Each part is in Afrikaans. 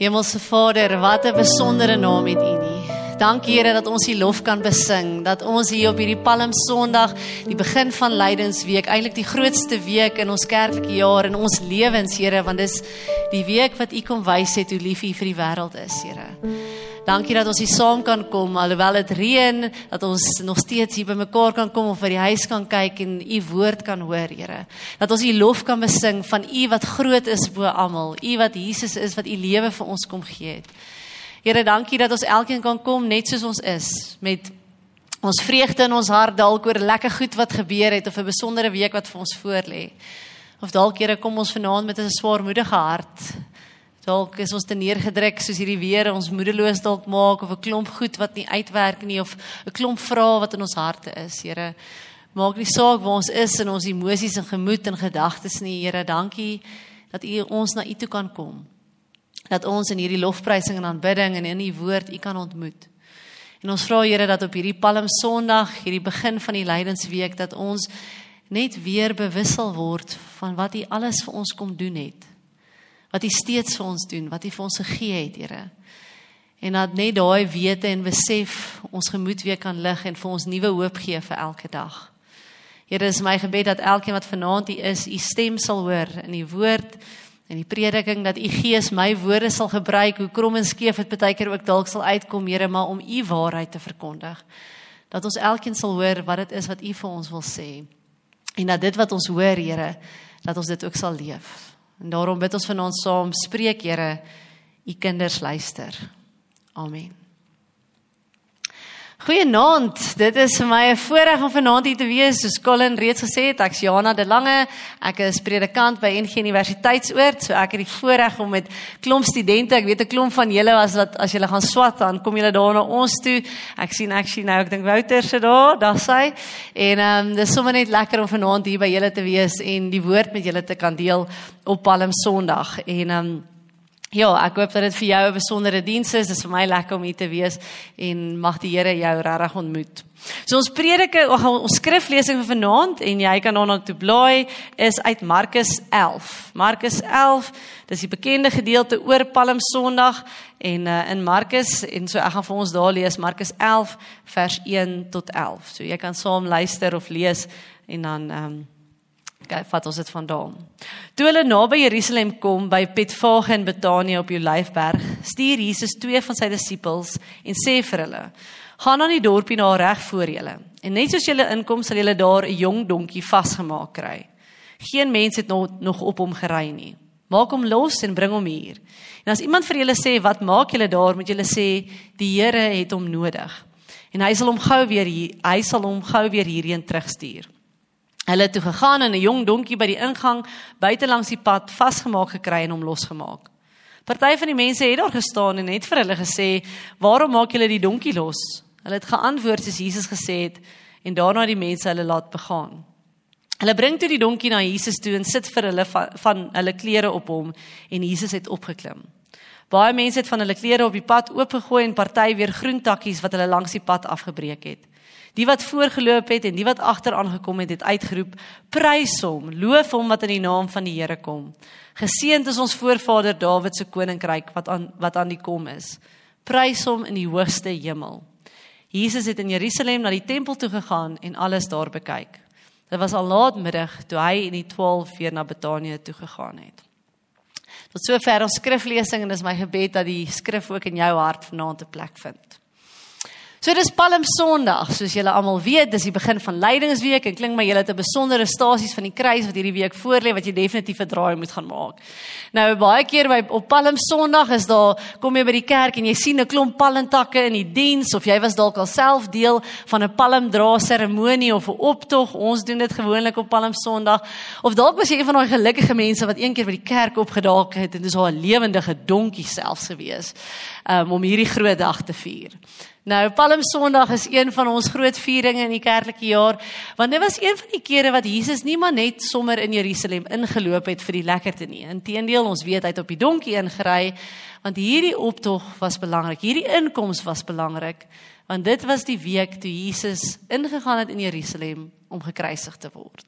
Hemelse Vader, wat 'n besondere naam het U nie. Dankie Here dat ons U lof kan besing, dat ons hier op hierdie Palm Sondag, die begin van Lydensweek, eintlik die grootste week in ons kerklike jaar en ons lewens, Here, want dis die week wat U kom wys het hoe lief U vir die wêreld is, Here. Dankie dat ons hier saam kan kom alhoewel dit reën, dat ons nog steeds hier bymekaar kan kom of by die huis kan kyk en u woord kan hoor, Here. Dat ons u lof kan besing van u wat groot is bo almal, u wat Jesus is wat u lewe vir ons kom gee het. Here, dankie dat ons elkeen kan kom net soos ons is met ons vreugde in ons hart dalk oor lekker goed wat gebeur het of 'n besondere week wat vir ons voorlê. Of dalk Here kom ons vanaand met 'n swaarmoedige hart Dalk is ons te neergedruk soos hierdie weer ons moedeloos dalk maak of 'n klomp goed wat nie uitwerk nie of 'n klomp vrae wat in ons harte is. Here, maak nie saak waar ons is in ons emosies en gemoed en gedagtes nie. Here, dankie dat U ons na U toe kan kom. Dat ons in hierdie lofprysing en aanbidding en in U woord U kan ontmoet. En ons vra Here dat op hierdie Palm Sondag, hierdie begin van die Lydensweek dat ons net weer bewussel word van wat U alles vir ons kom doen het wat U steeds vir ons doen, wat U vir ons gegee het, Here. En dat net daai wete en besef ons gemoed weer kan lig en vir ons nuwe hoop gee vir elke dag. Here, dis my gebed dat elkeen wat vanaand hier is, U stem sal hoor in die woord en die prediking dat U Gees my woorde sal gebruik, hoe krom en skeef dit baie keer ook dalk sal uitkom, Here, maar om U waarheid te verkondig. Dat ons elkeen sal hoor wat dit is wat U vir ons wil sê. En dat dit wat ons hoor, Here, dat ons dit ook sal leef. En daarom bid ons vanaand saam, spreek Here, u kinders luister. Amen. Goeienaand. Dit is vir my 'n voorreg om vanaand hier te wees. Soos Colin reeds gesê het, ek's Jana de Lange. Ek is predikant by NG Universiteitsoord. So ek het die voorreg om met klomp studente, ek weet 'n klomp van julle was wat as julle gaan swat dan kom julle daar na ons toe. Ek sien sien nou ek dink Wouter se daar, daar sy. En ehm um, dis sommer net lekker om vanaand hier by julle te wees en die woord met julle te kan deel op Palm Sondag. En ehm um, Ja, ek hoop dat dit vir jou 'n besondere diens is. Dit is vir my lekker om hier te wees en mag die Here jou regtig ontmoet. So ons predike, ons skriflesing vir vanaand en jy kan daarna toe blaai is uit Markus 11. Markus 11, dis die bekende gedeelte oor Palm Sondag en uh, in Markus en so ek gaan vir ons daar lees Markus 11 vers 1 tot 11. So jy kan saam luister of lees en dan ehm um, kyk vat ons dit vandaan. Toe hulle naby Jerusalem kom by Betfage en Betanië op Olyfberg, stuur Jesus twee van sy disippels en sê vir hulle: "Gaan aan die dorpie na reg voor julle. En net soos julle inkom, sal julle daar 'n jong donkie vasgemaak kry. Geen mens het nog nog op hom gery nie. Maak hom los en bring hom hier. En as iemand vir julle sê, "Wat maak julle daar?" moet julle sê, "Die Here het hom nodig." En hy sal hom gou weer hier, hy sal hom gou weer hierheen terugstuur. Hulle het toe gegaan en 'n jong donkie by die ingang buite langs die pad vasgemaak gekry en hom losgemaak. Party van die mense het daar gestaan en het vir hulle gesê: "Waarom maak julle die donkie los?" Hulle het geantwoord soos Jesus gesê het en daarna die mense hulle laat begaan. Hulle bring toe die donkie na Jesus toe en sit vir hulle van, van hulle klere op hom en Jesus het opgeklim. Baie mense het van hulle klere op die pad oopgegooi en party weer groentakkies wat hulle langs die pad afgebreek het. Die wat voorgeloop het en die wat agter aangekom het, het uitgeroep: "Prys hom, loof hom wat in die naam van die Here kom. Geseënd is ons voorvader Dawid se koninkryk wat aan wat aan die kom is. Prys hom in die hoogste hemel." Jesus het in Jerusalem na die tempel toe gegaan en alles daar bekyk. Dit was al laatmiddag toe hy en die 12 weer na Betanië toe gegaan het. Tot sover ons skriflesing en dis my gebed dat die skrif ook in jou hart vanaand 'n plek vind. So dis Palm Sondag, soos julle almal weet, dis die begin van Lydingsweek en klink my julle het 'n besondere stasies van die kruis wat hierdie week voorlê wat jy definitief 'n draai moet gaan maak. Nou baie keer by op Palm Sondag is daar kom jy by die kerk en jy sien 'n klomp palmtakke in die diens of jy was dalk al self deel van 'n palmdra seremonie of 'n optog. Ons doen dit gewoonlik op Palm Sondag. Of dalk was jy een van daai gelukkige mense wat een keer by die kerk opgedaag het en dis al 'n lewendige donkie selfs gewees um, om hierdie groot dag te vier. Nou Palm Sondag is een van ons groot vieringe in die kerklike jaar, want dit was een van die kere wat Jesus nie maar net sommer in Jerusalem ingeloop het vir die lekkerte nie. Inteendeel, ons weet hy het op die donkie ingery, want hierdie optog was belangrik. Hierdie inkoms was belangrik, want dit was die week toe Jesus ingegaan het in Jerusalem om gekruisig te word.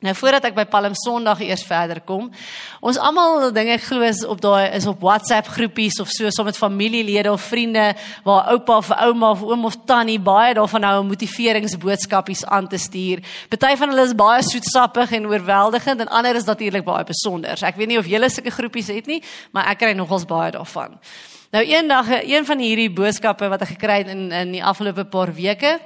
Nou voordat ek by Palm Sondag eers verder kom, ons almal dinge glo is op daai is op WhatsApp groepies of so saam met familielede of vriende waar oupa of ouma of oom of tannie baie daarvan nou motiveringsboodskapies aan te stuur. Party van hulle is baie soetsappig en oorweldigend en ander is natuurlik baie besonder. Ek weet nie of julle sulke groepies het nie, maar ek kry nogals baie daarvan. Nou eendag een van hierdie boodskappe wat ek gekry het in in die afgelope paar weke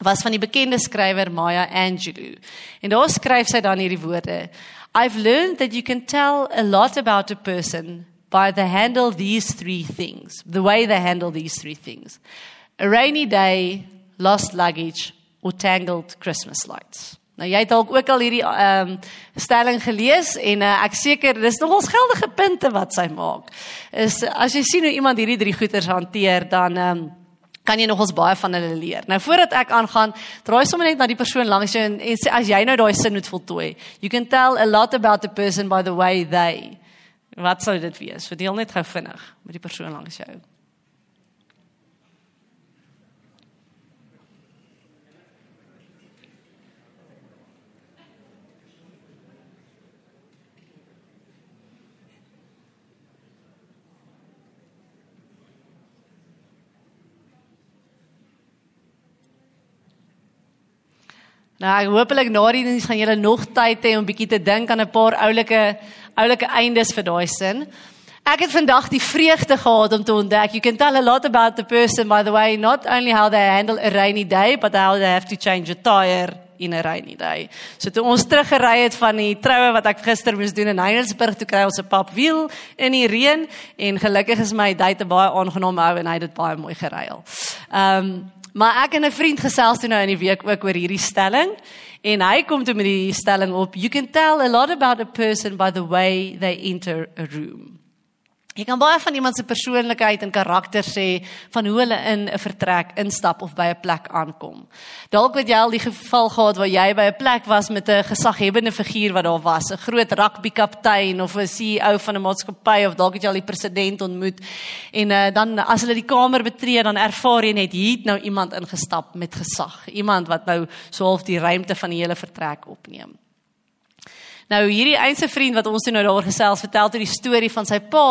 was van die bekende skrywer Maya Angelou. En daar skryf sy dan hierdie woorde: I've learned that you can tell a lot about a person by the handle these three things. The way they handle these three things. A rainy day, lost luggage or tangled Christmas lights. Nou jy het dalk ook al hierdie ehm um, stelling gelees en uh, ek seker dis nogals geldige punte wat sy maak. Is as jy sien hoe iemand hierdie drie goeters hanteer dan ehm um, kan jy nog ons baie van hulle leer. Nou voordat ek aangaan, draai sommer net na die persoon langs jou en, en sê as jy nou daai sin moet voltooi. You can tell a lot about the person by the way they. Wat sou dit wees? Verdeel net gou vinnig met die persoon langs jou. Nou, ek hopelik na die diens gaan julle nog tyd hê om bietjie te dink aan 'n paar oulike oulike eindes vir daai sin. Ek het vandag die vreugde gehad om te ontdek you can tell a lot about the person by the way not only how they handle a rainy day but how they have to change a tire in a rainy day. So toe ons teruggery het van die troue wat ek gister moes doen in Heidelberg toe kry ons 'n pap wiel in die reën en gelukkig is my date baie aangenaam hou en hy het dit baie mooi geruil. Ehm um, Maar ek en 'n vriend gesels toe nou in die week ook oor hierdie stelling en hy kom toe met die stelling op you can tell a lot about a person by the way they enter a room. Jy kan baie van iemand se persoonlikheid en karakter sê van hoe hulle in 'n vertrek instap of by 'n plek aankom. Dalk het jy al die geval gehad waar jy by 'n plek was met 'n gesaghebende figuur wat daar was, 'n groot rugbykaptein of 'n CEO van 'n maatskappy of dalk het jy al die president ontmoet. En uh, dan as hulle die kamer betree, dan ervaar jy net hier het nou iemand ingestap met gesag, iemand wat nou so half die ruimte van die hele vertrek opneem. Nou hierdie eense vriend wat ons toe nou daar gesels vertel toe die storie van sy pa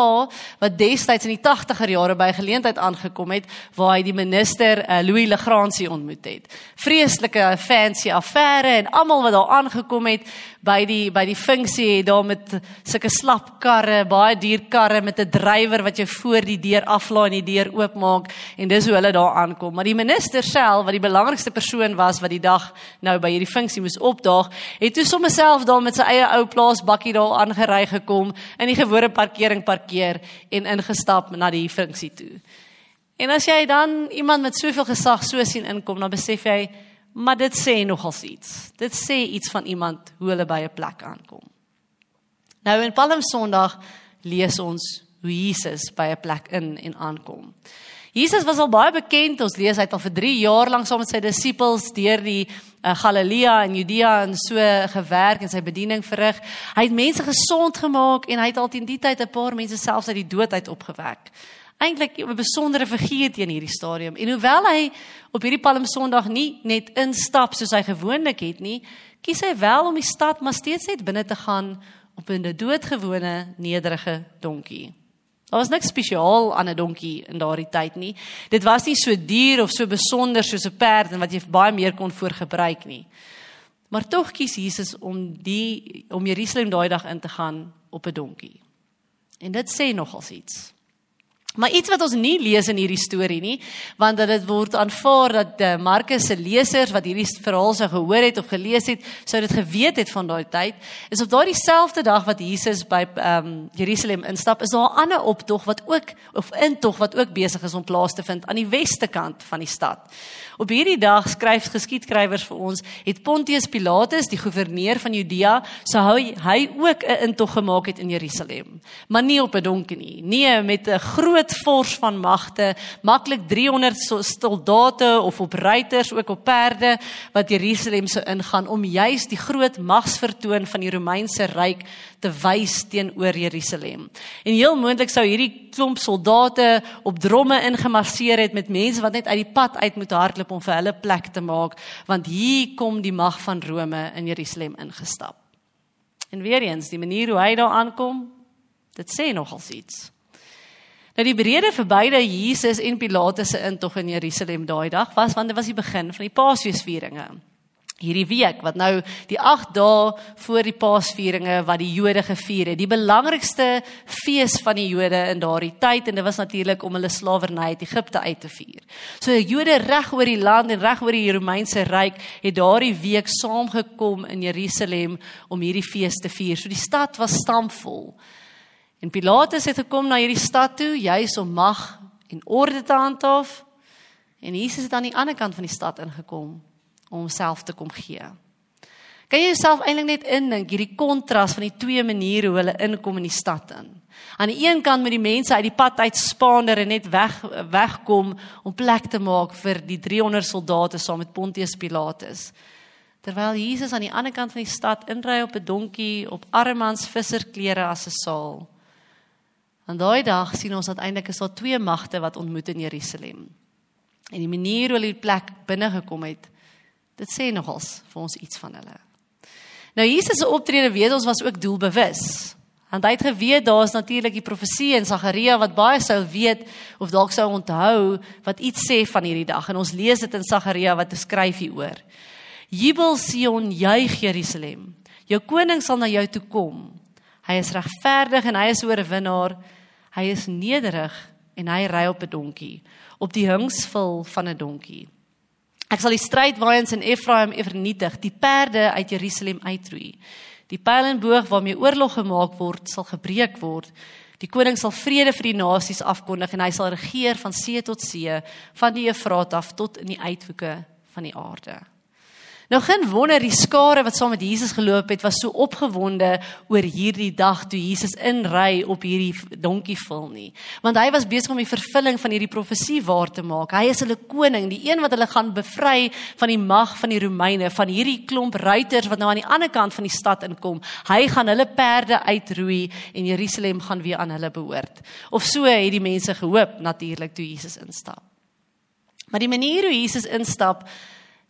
wat destyds in die 80er jare by geleentheid aangekom het waar hy die minister uh, Louis Legrandsie ontmoet het. Vreeslike fancy affære en almal wat daar aangekom het by die by die funksie daar met sulke slap karre, baie duur karre met 'n drywer wat jou voor die deur aflaai en die deur oopmaak en dis hoe hulle daar aankom. Maar die minister self wat die belangrikste persoon was wat die dag nou by hierdie funksie moes opdaag, het toe sommer self daar met sy eie ou plaasbakkie daar aangery gekom in die gewone parkering parkeer en ingestap na die funksie toe. En as jy dan iemand met soveel gesag so sien inkom, dan besef jy, maar dit sê nogals iets. Dit sê iets van iemand hoe hulle by 'n plek aankom. Nou in Palm Sondag lees ons hoe Jesus by 'n plek in en aankom. Jesus was al baie bekend. Ons lees hy het al vir 3 jaar lank saam met sy disippels deur die uh, Galilea en Judea en so gewerk en sy bediening verrig. Hy het mense gesond gemaak en hy het altyd in die tyd 'n paar mense selfs uit die dood uit opgewek. Eintlik 'n besondere figuur teen hierdie stadium. En hoewel hy op hierdie Palm Sondag nie net instap soos hy gewoonlik het nie, kies hy wel om die stad maar steeds net binne te gaan op 'n doodgewone nederige donkie. Daar was niks spesiaal aan 'n donkie in daardie tyd nie. Dit was nie so duur of so besonder soos 'n perd en wat jy baie meer kon voorgebruik nie. Maar tog kies Jesus om die om Jerusalem daai dag in te gaan op 'n donkie. En dit sê nogals iets. Maar iets wat ons nie lees in hierdie storie nie, want dit word aanvaar dat uh, Markus se lesers wat hierdie verhaal sou gehoor het of gelees het, sou dit geweet het van daai tyd. Is op daardie selfde dag wat Jesus by ehm um, Jerusalem instap, is daar 'n ander optog wat ook of intog wat ook besig is om plaas te vind aan die weste kant van die stad. Op hierdie dag skryf geskiedskrywers vir ons, het Pontius Pilatus, die goewerneur van Judea, sou hy, hy ook 'n intog gemaak het in Jerusalem, maar nie op 'n donkie nie, nie met 'n groot groot fors van magte, maklik 300 soldate of op ruiters, ook op perde wat Jerusalem sou ingaan om juis die groot magsvertoon van die Romeinse ryk te wys teenoor Jerusalem. En heel moontlik sou hierdie klomp soldate op dromme ingemarseer het met mense wat net uit die pad uit moet hardloop om vir hulle plek te maak, want hier kom die mag van Rome in Jerusalem ingestap. En weer eens, die manier hoe hy daar aankom, dit sê nogal iets. Nou die berede vir beide Jesus en Pilatus se intog in Jerusalem daai dag was want dit was die begin van die Paasfeesvieringe hierdie week wat nou die 8 dae voor die Paasvieringe wat die Jode gevier het. Die belangrikste fees van die Jode in daardie tyd en dit was natuurlik om hulle slawerny uit Egipte uit te vier. So die Jode reg oor die land en reg oor die Romeinse ryk het daardie week saamgekom in Jerusalem om hierdie fees te vier. So die stad was stampvol. En Pilatus het gekom na hierdie stad toe juis om mag en orde te handhaaf. En Jesus het aan die ander kant van die stad ingekom om homself te kom gee. Kan jy jouself eintlik net indink hierdie kontras van die twee maniere hoe hulle inkom in die stad in. Aan die een kant met die mense uit die pad uit spaander en net weg wegkom om plek te maak vir die 300 soldate saam met Pontius Pilatus. Terwyl Jesus aan die ander kant van die stad inry op 'n donkie op armans visserklere as 'n saal. En daai dag sien ons uiteindelik is daar twee magte wat ontmoet in Jerusalem. En die manier hoe hulle die plek binne gekom het, Dit sê nogals vir ons iets van hulle. Nou Jesus se optrede weet ons was ook doelbewus. Want hy het geweet daar is natuurlik die profesie in Sagaria wat baie sou weet of dalk sou onthou wat iets sê van hierdie dag en ons lees dit in Sagaria wat beskryf hieroor. Jubel Sion, juig Jerusalem. Jou koning sal na jou toe kom. Hy is regverdig en hy is oorwinnaar. Hy is nederig en hy ry op 'n donkie, op die hingsvul van 'n donkie. Ek sal die strydwaens in Efraim vernietig, die perde uit Jerusalem uitroei. Die pyl en boog waarmee oorlog gemaak word, sal gebreek word. Die koning sal vrede vir die nasies afkondig en hy sal regeer van see tot see, van die Efraat af tot in die uithoeke van die aarde. Nou geen wonder die skare wat saam met Jesus geloop het was so opgewonde oor hierdie dag toe Jesus inry op hierdie donkie vul nie. Want hy was besig om die vervulling van hierdie profesie waar te maak. Hy is hulle koning, die een wat hulle gaan bevry van die mag van die Romeine, van hierdie klomp ruiters wat nou aan die ander kant van die stad inkom. Hy gaan hulle perde uitroei en Jerusalem gaan weer aan hulle behoort. Of so het die mense gehoop natuurlik toe Jesus instap. Maar die manier hoe Jesus instap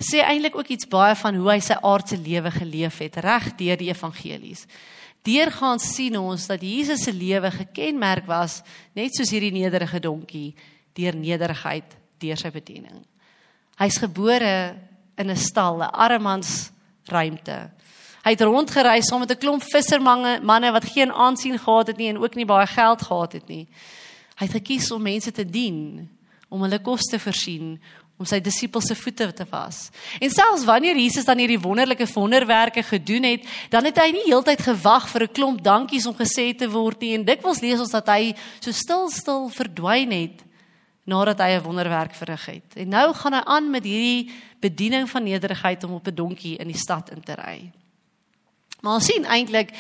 sê eintlik ook iets baie van hoe hy sy aardse lewe geleef het reg deur die evangelies. Deurgaan sien ons dat Jesus se lewe gekenmerk was net soos hierdie nederige donkie deur nederigheid deur sy bediening. Hy's gebore in 'n stal, 'n armans ruimte. Hy het rondgereis saam met 'n klomp vissermanne, manne wat geen aansien gehad het nie en ook nie baie geld gehad het nie. Hy het gekies om mense te dien, om hulle kos te voorsien, om sy disippels se voete te was. En selfs wanneer Jesus dan hierdie wonderlike wonderwerke gedoen het, dan het hy nie heeltyd gewag vir 'n klomp dankies om gesê te word nie en dikwels lees ons dat hy so stil stil verdwyn het nadat hy 'n wonderwerk verrig het. En nou gaan hy aan met hierdie bediening van nederigheid om op 'n donkie in die stad in te ry. Maar ons sien eintlik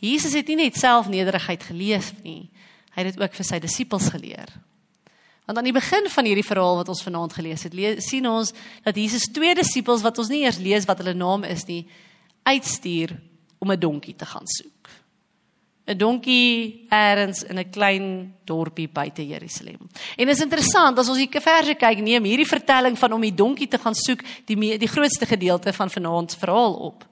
Jesus het nie net self nederigheid geleef nie. Hy het dit ook vir sy disippels geleer. Want aan die begin van hierdie verhaal wat ons vanaand gelees het, lees, sien ons dat Jesus twee disippels wat ons nie eers lees wat hulle naam is nie, uitstuur om 'n donkie te gaan soek. 'n Donkie eers in 'n klein dorpie buite Jerusalem. En is interessant as ons hier verse kyk, neem hierdie vertelling van om die donkie te gaan soek die die grootste gedeelte van vanaand se verhaal op.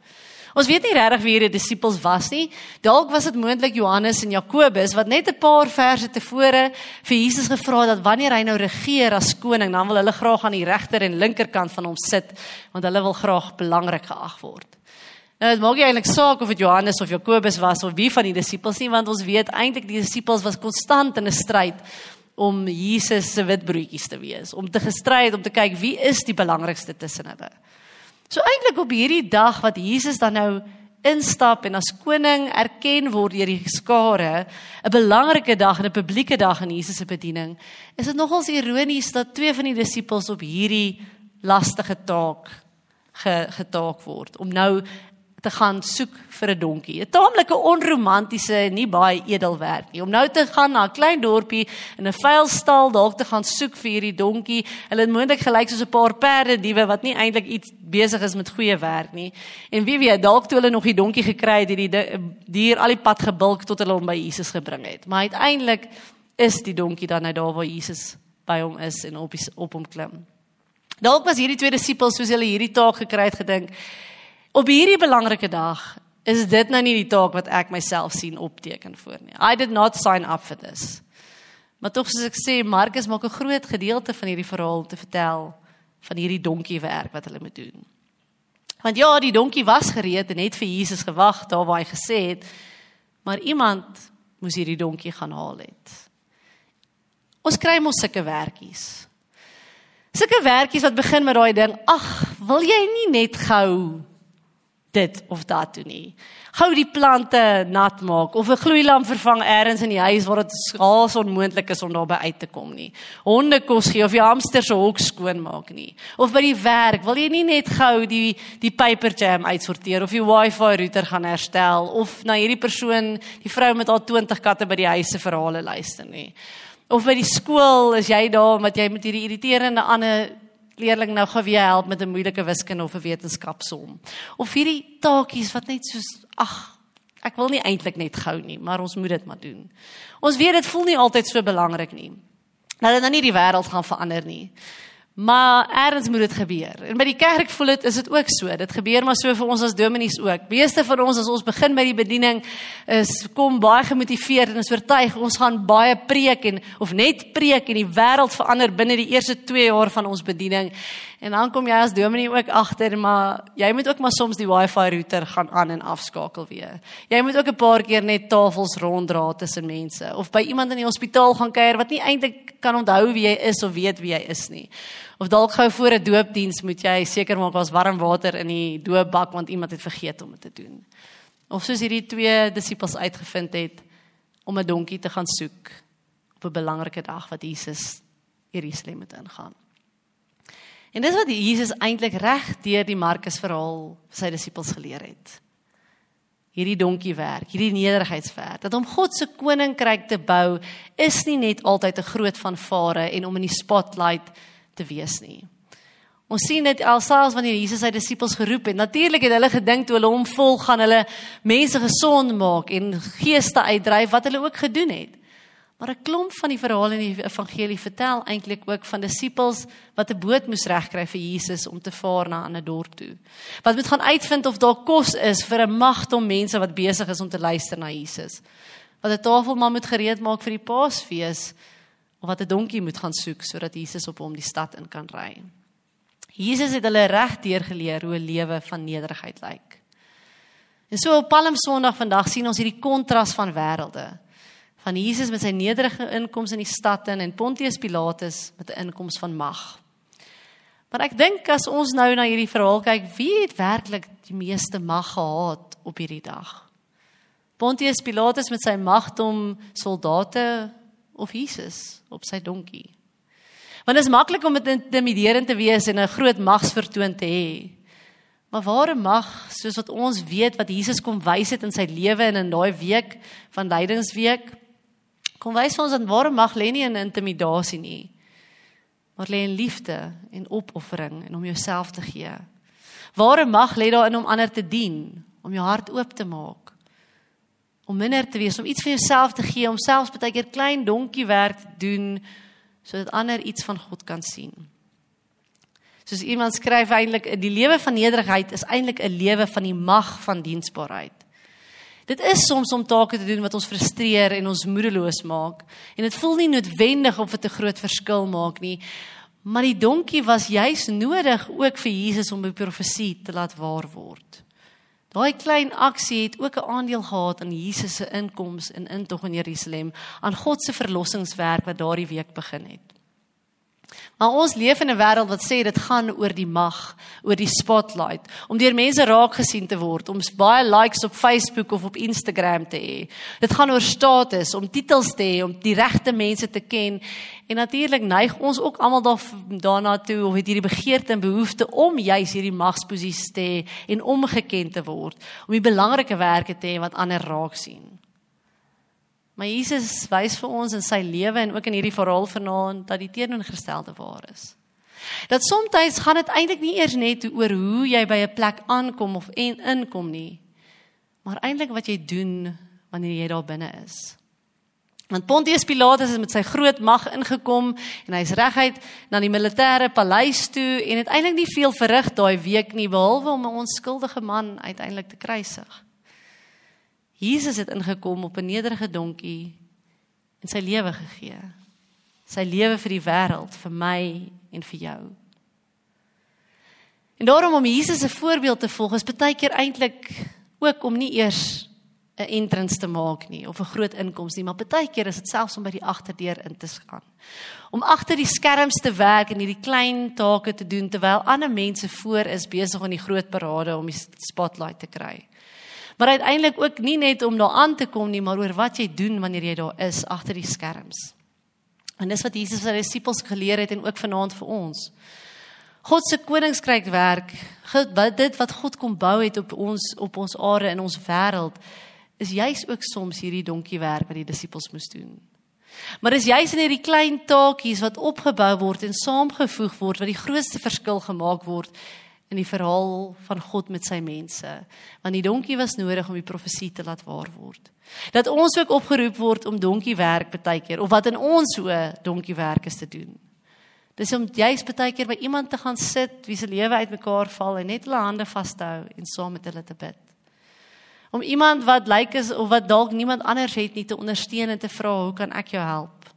Ons weet nie regtig wie hierdie disippels was nie. Dalk was dit moontlik Johannes en Jakobus wat net 'n paar verse tevore vir Jesus gevra het dat wanneer hy nou regeer as koning, dan wil hulle graag aan die regter en linkerkant van hom sit, want hulle wil graag belangrik geag word. Nou dit maak nie eintlik saak of dit Johannes of Jakobus was of wie van die disippels nie, want ons weet eintlik die disippels was konstant in 'n stryd om Jesus se witbroodjies te wees, om te gestry het om te kyk wie is die belangrikste tussen hulle. So eintlik op hierdie dag wat Jesus dan nou instap en as koning erken word deur die skare, 'n belangrike dag en 'n publieke dag in Jesus se bediening, is dit nogals ironies dat twee van die disippels op hierdie lastige taak ge, getaak word om nou te gaan soek vir 'n donkie. 'n Taamlike onromantiese en nie baie edel werk nie. Om nou te gaan na 'n klein dorpie in 'n veilstal dalk te gaan soek vir hierdie donkie. Hulle het moontlik gelyk soos 'n paar perde diewe wat nie eintlik iets besig is met goeie werk nie. En wie weet, dalk toe hulle nog die donkie gekry het, het die dier al die pad gebulk tot hulle hom by Jesus gebring het. Maar uiteindelik is die donkie dan nou daar waar Jesus by hom is en op op hom klim. Dalk was hierdie twee disippels soos hulle hierdie taak gekry het gedink Op hierdie belangrike dag is dit nou nie die taak wat ek myself sien opteken voor nie. I did not sign up for this. Maar tog soos ek sê, Markus maak 'n groot gedeelte van hierdie verhaal te vertel van hierdie donkie werk wat hulle moet doen. Want ja, die donkie was gereed en het vir Jesus gewag daar waar hy gesê het, maar iemand moes hierdie donkie gaan haal het. Ons kry mos sulke werkies. Sulke werkies wat begin met daai ding, ag, wil jy nie net gou dit of dat doen nie. Gou die plante nat maak of 'n gloeilamp vervang eers in die huis waar dit skaars onmoontlik is om daarby uit te kom nie. Honde kos gee of die hamster se hok skoon maak nie. Of by die werk, wil jy nie net gou die die paper jam uitsorteer of die wifi router gaan herstel of na hierdie persoon, die vrou met haar 20 katte by die huis se verhale luister nie. Of by die skool is jy daar omdat jy met hierdie irriterende ander leerling nou gou weer help met 'n moeilike wiskunde of 'n wetenskapsom. Of hierdie taakies wat net soos ag, ek wil nie eintlik net gou nie, maar ons moet dit maar doen. Ons weet dit voel nie altyd so belangrik nie. Nou dat dan nie die wêreld gaan verander nie. Maar eers moet dit gebeur. En by die kerk voel dit is dit ook so. Dit gebeur maar so vir ons as dominees ook. Meeste van ons as ons begin met die bediening is kom baie gemotiveerd en is oortuig ons gaan baie preek en of net preek en die wêreld verander binne die eerste 2 jaar van ons bediening. En dan kom jy as dominee ook agter maar jy moet ook maar soms die wifi router gaan aan en afskakel weer. Jy moet ook 'n paar keer net tafels ronddra tussen mense of by iemand in die hospitaal gaan kuier wat nie eintlik kan onthou wie jy is of weet wie jy is nie. Of dalk gou voor 'n doopdiens moet jy seker maak daar's warm water in die doopbak want iemand het vergeet om dit te doen. Of soos hierdie twee disippels uitgevind het om 'n donkie te gaan soek op 'n belangrike dag wat Jesus Jerusalem moet ingaan. En dis wat Jesus eintlik reg deur die Markus verhaal sy disippels geleer het. Hierdie donkie werk, hierdie nederigheidswerk, dat om God se koninkryk te bou is nie net altyd 'n groot vanvare en om in die spotlight te wees nie. Ons sien dit alselfs wanneer Jesus sy disippels geroep het. Natuurlik het hulle gedink toe hulle hom volg gaan hulle mense gesond maak en geeste uitdryf wat hulle ook gedoen het. Maar 'n klomp van die verhale in die evangelie vertel eintlik ook van disippels wat 'n boot moes regkry vir Jesus om te vaar na 'n ander dorp toe. Wat moet gaan uitvind of daar kos is vir 'n magtom mense wat besig is om te luister na Jesus. Wat 'n tafel maar moet gereed maak vir die Paasfees of wat 'n donkie moet gaan soek sodat Jesus op hom die stad in kan ry. Jesus het hulle regdeur geleer hoe 'n lewe van nederigheid lyk. En so op Palm Sondag vandag sien ons hierdie kontras van wêrelde. Van Jesus met sy nederige inkomste in die stad en Pontius Pilatus met 'n inkoms van mag. Maar ek dink as ons nou na hierdie verhaal kyk, wie het werklik die meeste mag gehad op hierdie dag? Pontius Pilatus met sy magt om soldate of Jesus op sy donkie. Want dit is maklik om intimiderend te wees en 'n groot magsvertoon te hê. Maar ware mag, soos wat ons weet wat Jesus kom wys het in sy lewe en in daai week van lydingsweek, kom wys vir ons dat ware mag lê nie in intimidasie nie, maar lê in liefde en opoffering en om jouself te gee. Ware mag lê daarin om ander te dien, om jou hart oop te maak om minder te wees, om iets vir jouself te gee, om selfs baie keer klein donkie werk te doen sodat ander iets van God kan sien. Soos iemand skryf eintlik die lewe van nederigheid is eintlik 'n lewe van die mag van diensbaarheid. Dit is soms om take te doen wat ons frustreer en ons moedeloos maak en dit voel nie noodwendig of dit 'n groot verskil maak nie. Maar die donkie was juis nodig ook vir Jesus om die profesie te laat waar word. Daai klein aksie het ook 'n aandeel gehad in Jesus se inkoms en intog in Jerusalem aan God se verlossingswerk wat daardie week begin het. Maar ons leef in 'n wêreld wat sê dit gaan oor die mag, oor die spotlight, om deur mense raak gesien te word, om baie likes op Facebook of op Instagram te hê. Dit gaan oor status, om titels te hê, om die regte mense te ken. En natuurlik neig ons ook almal daarna toe of het hierdie begeerte en behoefte om juis hierdie magsposisies te hê en om geken te word, om die belangrike werke te hê wat ander raak sien. Maar Jesus wys vir ons in sy lewe en ook in hierdie verhaal vanaand dat die teenoorgestelde waar is. Dat soms gaan dit eintlik nie eers net oor hoe jy by 'n plek aankom of en inkom nie, maar eintlik wat jy doen wanneer jy daar binne is. Want Pontius Pilatus het met sy groot mag ingekom en hy's reguit na die militêre paleis toe en het eintlik nie veel verrig daai week nie behalwe om 'n onskuldige man uiteindelik te kruisig. Jesus het ingekom op 'n nederige donkie en sy lewe gegee. Sy lewe vir die wêreld, vir my en vir jou. En daarom om Jesus se voorbeeld te volg is baie keer eintlik ook om nie eers 'n entrance te maak nie of 'n groot inkomste nie, maar baie keer is dit selfs om by die agterdeur in te gaan. Om agter die skerms te werk en hierdie klein take te doen terwyl ander mense voor is besig om die groot parade om die spotlight te kry maar uiteindelik ook nie net om daar aan te kom nie, maar oor wat jy doen wanneer jy daar is agter die skerms. En dis wat Jesus aan sy disippels geleer het en ook vanaand vir ons. God se koninkryk werk, dit wat God kom bou het op ons op ons aarde in ons wêreld, is juis ook soms hierdie donkie werk wat die disippels moes doen. Maar dis juis in hierdie klein taakies wat opgebou word en saamgevoeg word wat die grootste verskil gemaak word in die verhaal van God met sy mense. Want die donkie was nodig om die profesie te laat waar word. Dat ons ook opgeroep word om donkie werk baie keer of wat in ons so donkie werk is te doen. Dis om juist baie keer by iemand te gaan sit wie se lewe uitmekaar val en net hulle hande vashou en saam met hulle te bid. Om iemand wat lyk is of wat dalk niemand anders het nie te ondersteun en te vra hoe kan ek jou help?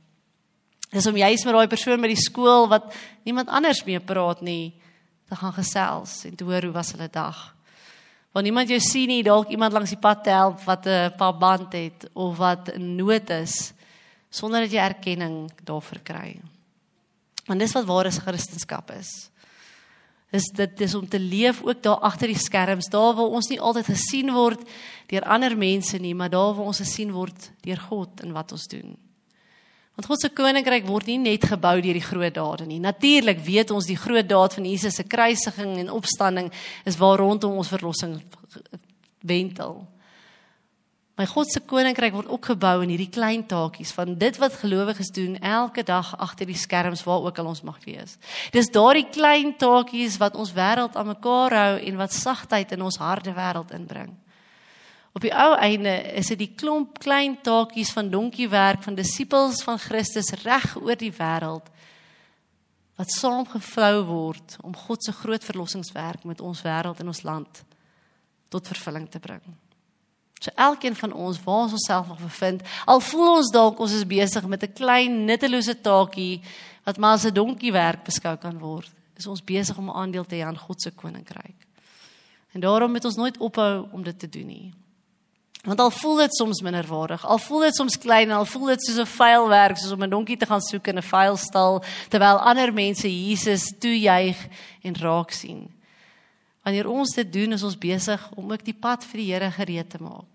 Dis om juist met daai persoon by die skool wat niemand anders mee praat nie te gaan gesels en te hoor hoe was hulle dag. Want niemand jou sien nie, dalk iemand langs die pad te help wat 'n paar band het of wat in nood is sonder dat jy erkenning daarvoor kry. Want dis wat ware Christendom is. Dis dit is om te leef ook daar agter die skerms, daar waar ons nie altyd gesien word deur ander mense nie, maar daar waar ons gesien word deur God in wat ons doen. Want God se koninkryk word nie net gebou deur die groot dade nie. Natuurlik weet ons die groot daad van Jesus se kruisiging en opstanding is waar rondom ons verlossing wentel. Maar God se koninkryk word ook gebou in hierdie klein taakies van dit wat gelowiges doen elke dag agter die skerms waar ook al ons mag wees. Dis daardie klein taakies wat ons wêreld aan mekaar hou en wat sagtheid in ons harde wêreld inbring. Op die ou einde is dit die klomp klein taakies van donkie werk van disippels van Christus reg oor die wêreld wat saamgevou word om God se groot verlossingswerk met ons wêreld en ons land tot vervulling te bring. So elkeen van ons waar ons onsself nog bevind, al voel ons dalk ons is besig met 'n klein nuttelose taakie wat maar as 'n donkie werk beskou kan word, is ons besig om 'n aandeel te hê aan God se koninkryk. En daarom moet ons nooit ophou om dit te doen nie. Want al voel dit soms minderwaardig, al voel dit soms klein, al voel dit soos 'n vuil werk, soos om 'n donkie te gaan soek in 'n vuilstal terwyl ander mense Jesus toejuig en raak sien. Wanneer ons dit doen, is ons besig om ook die pad vir die Here gereed te maak.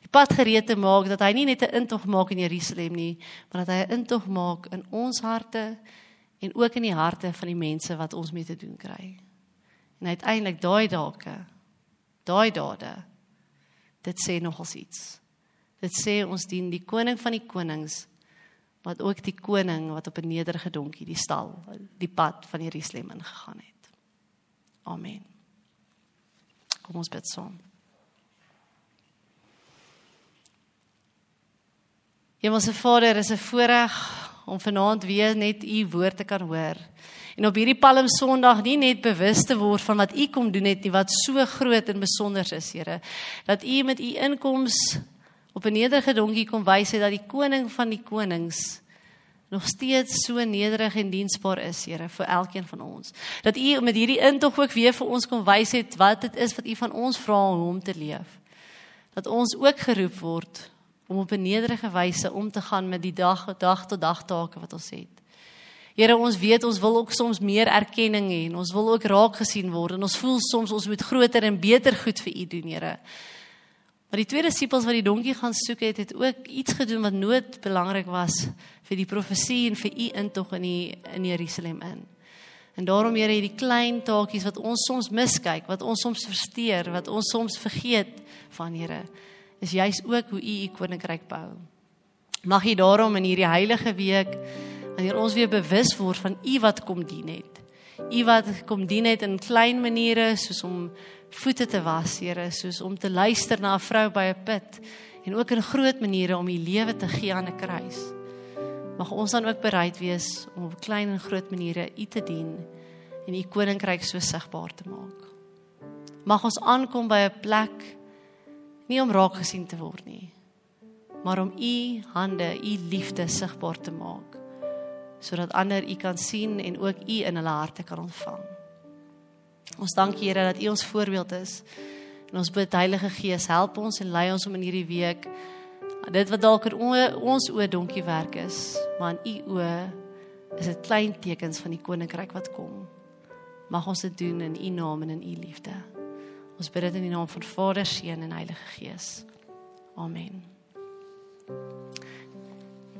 Die pad gereed te maak dat hy nie net 'n intog maak in Jerusalem nie, maar dat hy 'n intog maak in ons harte en ook in die harte van die mense wat ons mee te doen kry. En uiteindelik daai dake, daai dade dit sê nogals iets. Dit sê ons dien die koning van die konings wat ook die koning wat op 'n nederige donkie die stal die pad van Jerusalem ingegaan het. Amen. Kom ons bid saam. Hemelse Vader, is 'n voorreg om vanaand weer net u woord te kan hoor. En op hierdie Palm Sondag nie net bewus te word van wat u kom doen het nie wat so groot en besonder is, Here. Dat u met u inkoms op 'n nederige donkie kom wys het dat die koning van die konings nog steeds so nederig en diensbaar is, Here, vir elkeen van ons. Dat u met hierdie intog ook weer vir ons kom wys het wat dit is wat u van ons vra om te leef. Dat ons ook geroep word om op 'n nederige wyse om te gaan met die dag dag tot dag take wat ons het. Here, ons weet ons wil ook soms meer erkenning hê en ons wil ook raak gesien word en ons voel soms ons moet groter en beter goed vir U doen, Here. Maar die twee disippels wat die donkie gaan soek het, het ook iets gedoen wat nood belangrik was vir die profesie en vir U intog in die in Jerusalem in. En daarom Here, hierdie klein taakies wat ons soms miskyk, wat ons soms versteur, wat ons soms vergeet van Here, is juis ook hoe U U koninkryk bou. Mag U daarom in hierdie heilige week wanneer ons weer bewus word van U wat kom dien het. U wat kom dien het in klein maniere soos om voete te was, Here, soos om te luister na 'n vrou by 'n put en ook in groot maniere om U lewe te gee aan 'n kruis mag ons dan ook bereid wees om op klein en groot maniere U te dien en U koninkryk so sigbaar te maak. Mag ons aankom by 'n plek nie om raak gesien te word nie, maar om U hande, U liefde sigbaar te maak sodat ander U kan sien en ook U in hulle harte kan ontvang. Ons dank Here dat U ons voorbeeld is. En ons bid Heilige Gees, help ons en lei ons om in hierdie week dit wat dalk in ons oë donkie werk is, maar in u oë is dit klein tekens van die koninkryk wat kom. Mag ons dit doen in u naam en in u liefde. Ons bid dit in die naam van Vader, Seun en Heilige Gees. Amen.